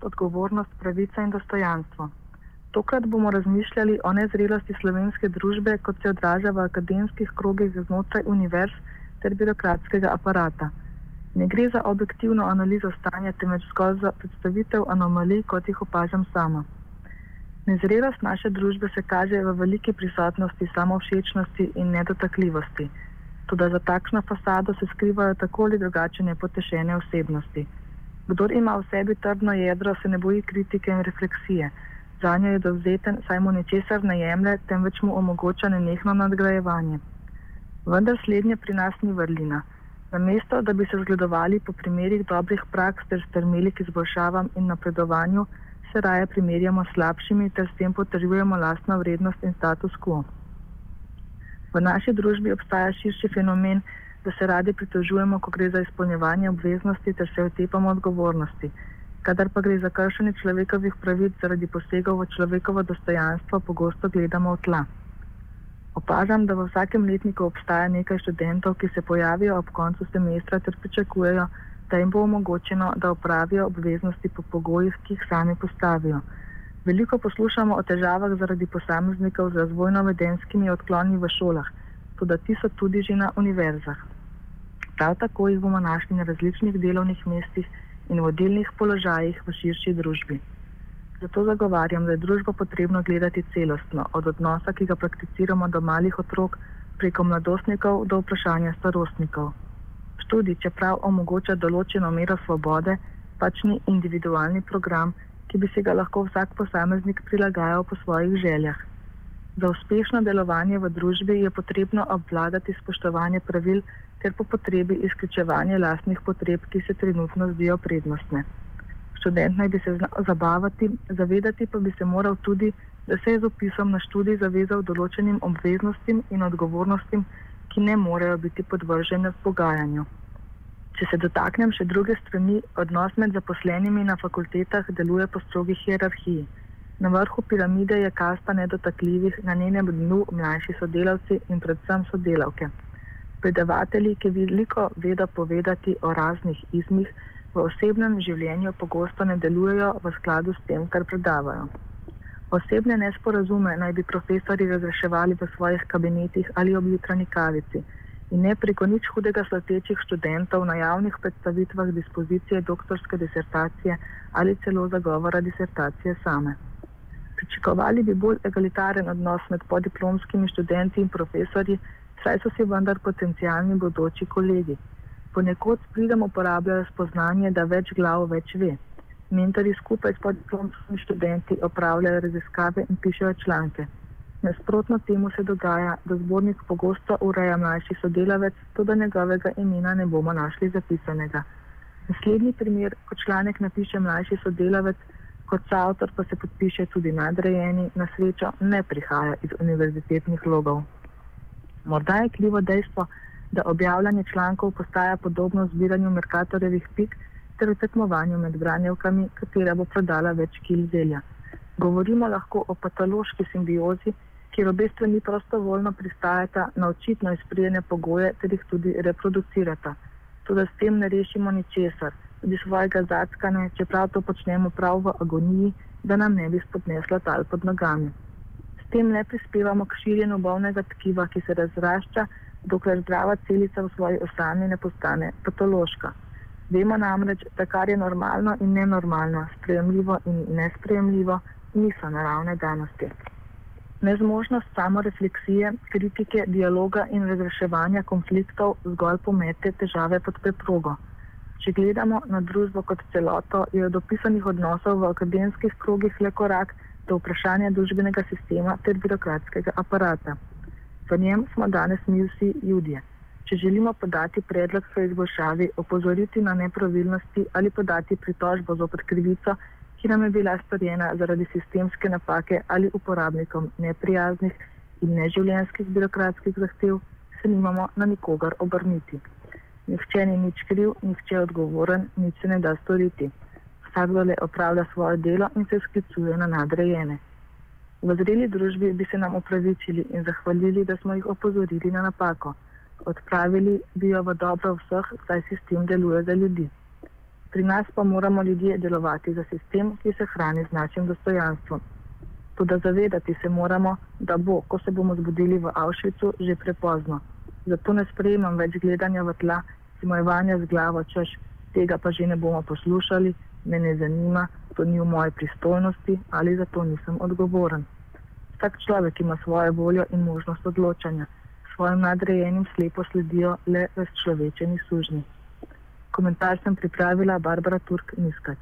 odgovornost, pravica in dostojanstvo. Tokrat bomo razmišljali o nezrelosti slovenske družbe, kot se odraža v akademskih krogih znotraj univerz ter birokratskega aparata. Ne gre za objektivno analizo stanja, temveč zgolj za predstavitev anomalij, kot jih opažam sama. Nezrelost naše družbe se kaže v veliki prisotnosti samovšečnosti in nedotakljivosti. Tudi za takšno fasado se skrivajo tako ali drugače nepotešene osebnosti. Kdor ima v sebi trdno jedro, se ne boji kritike in refleksije. Za njo je dovzeten, saj mu ničesar ne jemlje, temveč mu omogoča nenehno nadgrajevanje. Vendar slednje pri nas ni vrlina. Namesto, da bi se zgledovali po primerih dobrih praks ter strmeli k izboljšavam in napredovanju, se raje primerjamo s slabšimi ter s tem potrjujemo lastno vrednost in status quo. V naši družbi obstaja širši fenomen, da se radi pritožujemo, ko gre za izpolnjevanje obveznosti ter se otepamo odgovornosti. Kadar pa gre za kršenje človekovih pravic zaradi posegov v človekovo dostojanstvo, pogosto gledamo v tla. Opažam, da v vsakem letniku obstaja nekaj študentov, ki se pojavijo ob koncu semestra ter pričakujejo, da jim bo omogočeno, da opravijo obveznosti po pogojih, ki jih sami postavijo. Veliko poslušamo o težavah zaradi posameznikov z razvojno-vedenskimi odkloni v šolah, tudi ti so tudi že na univerzah. Prav tako jih bomo našli na različnih delovnih mestih in vodilnih položajih v širši družbi. Zato zagovarjam, da je družbo potrebno gledati celostno, od odnosa, ki ga prakticiramo do malih otrok, preko mladostnikov do vprašanja starostnikov. Študij, čeprav omogoča določeno mero svobode, pač ni individualni program, ki bi se ga lahko vsak posameznik prilagajal po svojih željah. Za uspešno delovanje v družbi je potrebno obvladati spoštovanje pravil ter po potrebi izključevanje lastnih potreb, ki se trenutno zdijo prednostne. Študent naj bi se znal zabavati, zavedati pa bi se moral tudi, da se je z opisom na študij zavezal določenim obveznostim in odgovornostim, ki ne morejo biti podvržene pogajanju. Če se dotaknem še druge strani, odnos med zaposlenimi na fakultetah deluje po strogi hierarhiji. Na vrhu piramide je kasta nedotakljivih, na njenem dnu mlajši sodelavci in predvsem sodelavke. Predavatelji, ki veliko vedo povedati o raznih izmih, v osebnem življenju pogosto ne delujejo v skladu s tem, kar predavajo. Osebne nesporazume naj bi profesori razreševali v svojih kabinetih ali ob jutranji kavici in ne preko nič hudega slatečih študentov na javnih predstavitvah dispozicije doktorske disertacije ali celo zagovora disertacije same. Pričakovali bi bolj egalitaren odnos med podiplomskimi študenti in profesori, saj so si vendar potencijalni bodoči kolegi. Ponekod s pridem uporabljajo spoznanje, da več glav več ve. Mentori skupaj s podiplomskimi študenti opravljajo raziskave in pišejo članke. Nasprotno temu se dogaja, da zbornik pogosto ureja mlajši sodelavec, to da njegovega imena ne bomo našli zapisanega. Naslednji primer, ko članek napiše mlajši sodelavec, kot avtor pa se podpiše tudi nadrejeni, na srečo ne prihaja iz univerzitetnih logov. Morda je krivo dejstvo, da objavljanje člankov postaja podobno zbiranju Merkatorjevih pik, ter v tekmovanju med branjevkami, katera bo prodala več kil zelja. Govorimo lahko o patološki simbiozi, kjer obe strani prostovoljno pristajata na očitno izprijene pogoje ter jih tudi reproducirata. Tudi s tem ne rešimo ničesar, tudi svojega zatkane, čeprav to počnemo prav v agoniji, da nam ne bi spodnesla tal pod nogami. Tem ne prispevamo k širjenju bolnega tkiva, ki se razrašča, dokler zdrava celica v svoji osami ne postane patološka. Vemo namreč, da kar je normalno in nenormalno, sprejemljivo in nesprejemljivo, niso naravne danosti. Nezmožnost samorefleksije, kritike, dialoga in razreševanja konfliktov zgolj pomete težave pod preprogo. Če gledamo na družbo kot celoto, je od opisanih odnosov v akademskih krogih le korak do vprašanja družbenega sistema ter birokratskega aparata. V njem smo danes mi vsi ljudje. Če želimo podati predlog za izboljšavi, opozoriti na nepravilnosti ali podati pritožbo zopr krivico, ki nam je bila storjena zaradi sistemske napake ali uporabnikom neprijaznih in neživljenskih birokratskih zahtev, se nimamo na nikogar obrniti. Nihče ni nič kriv, nihče je odgovoren, nič se ne da storiti. Vsakdo le opravlja svoje delo in se sklicuje na nadrejene. V zreli družbi bi se nam opravičili in zahvalili, da smo jih opozorili na napako odpravili bi jo v dobro vseh, saj sistem deluje za ljudi. Pri nas pa moramo ljudje delovati za sistem, ki se hrani z našim dostojanstvom. Tudi zavedati se moramo, da bo, ko se bomo zbudili v Avšvicu, že prepozno. Zato ne sprejemam več gledanja v tla, simojevanja z glavo, češ tega pa že ne bomo poslušali, me ne zanima, to ni v moji pristojnosti ali za to nisem odgovoren. Vsak človek ima svojo voljo in možnost odločanja, svojim nadrejenim slepo sledijo le razčlovečeni sužni. Komentar sem pripravila Barbara Turk-Niskač.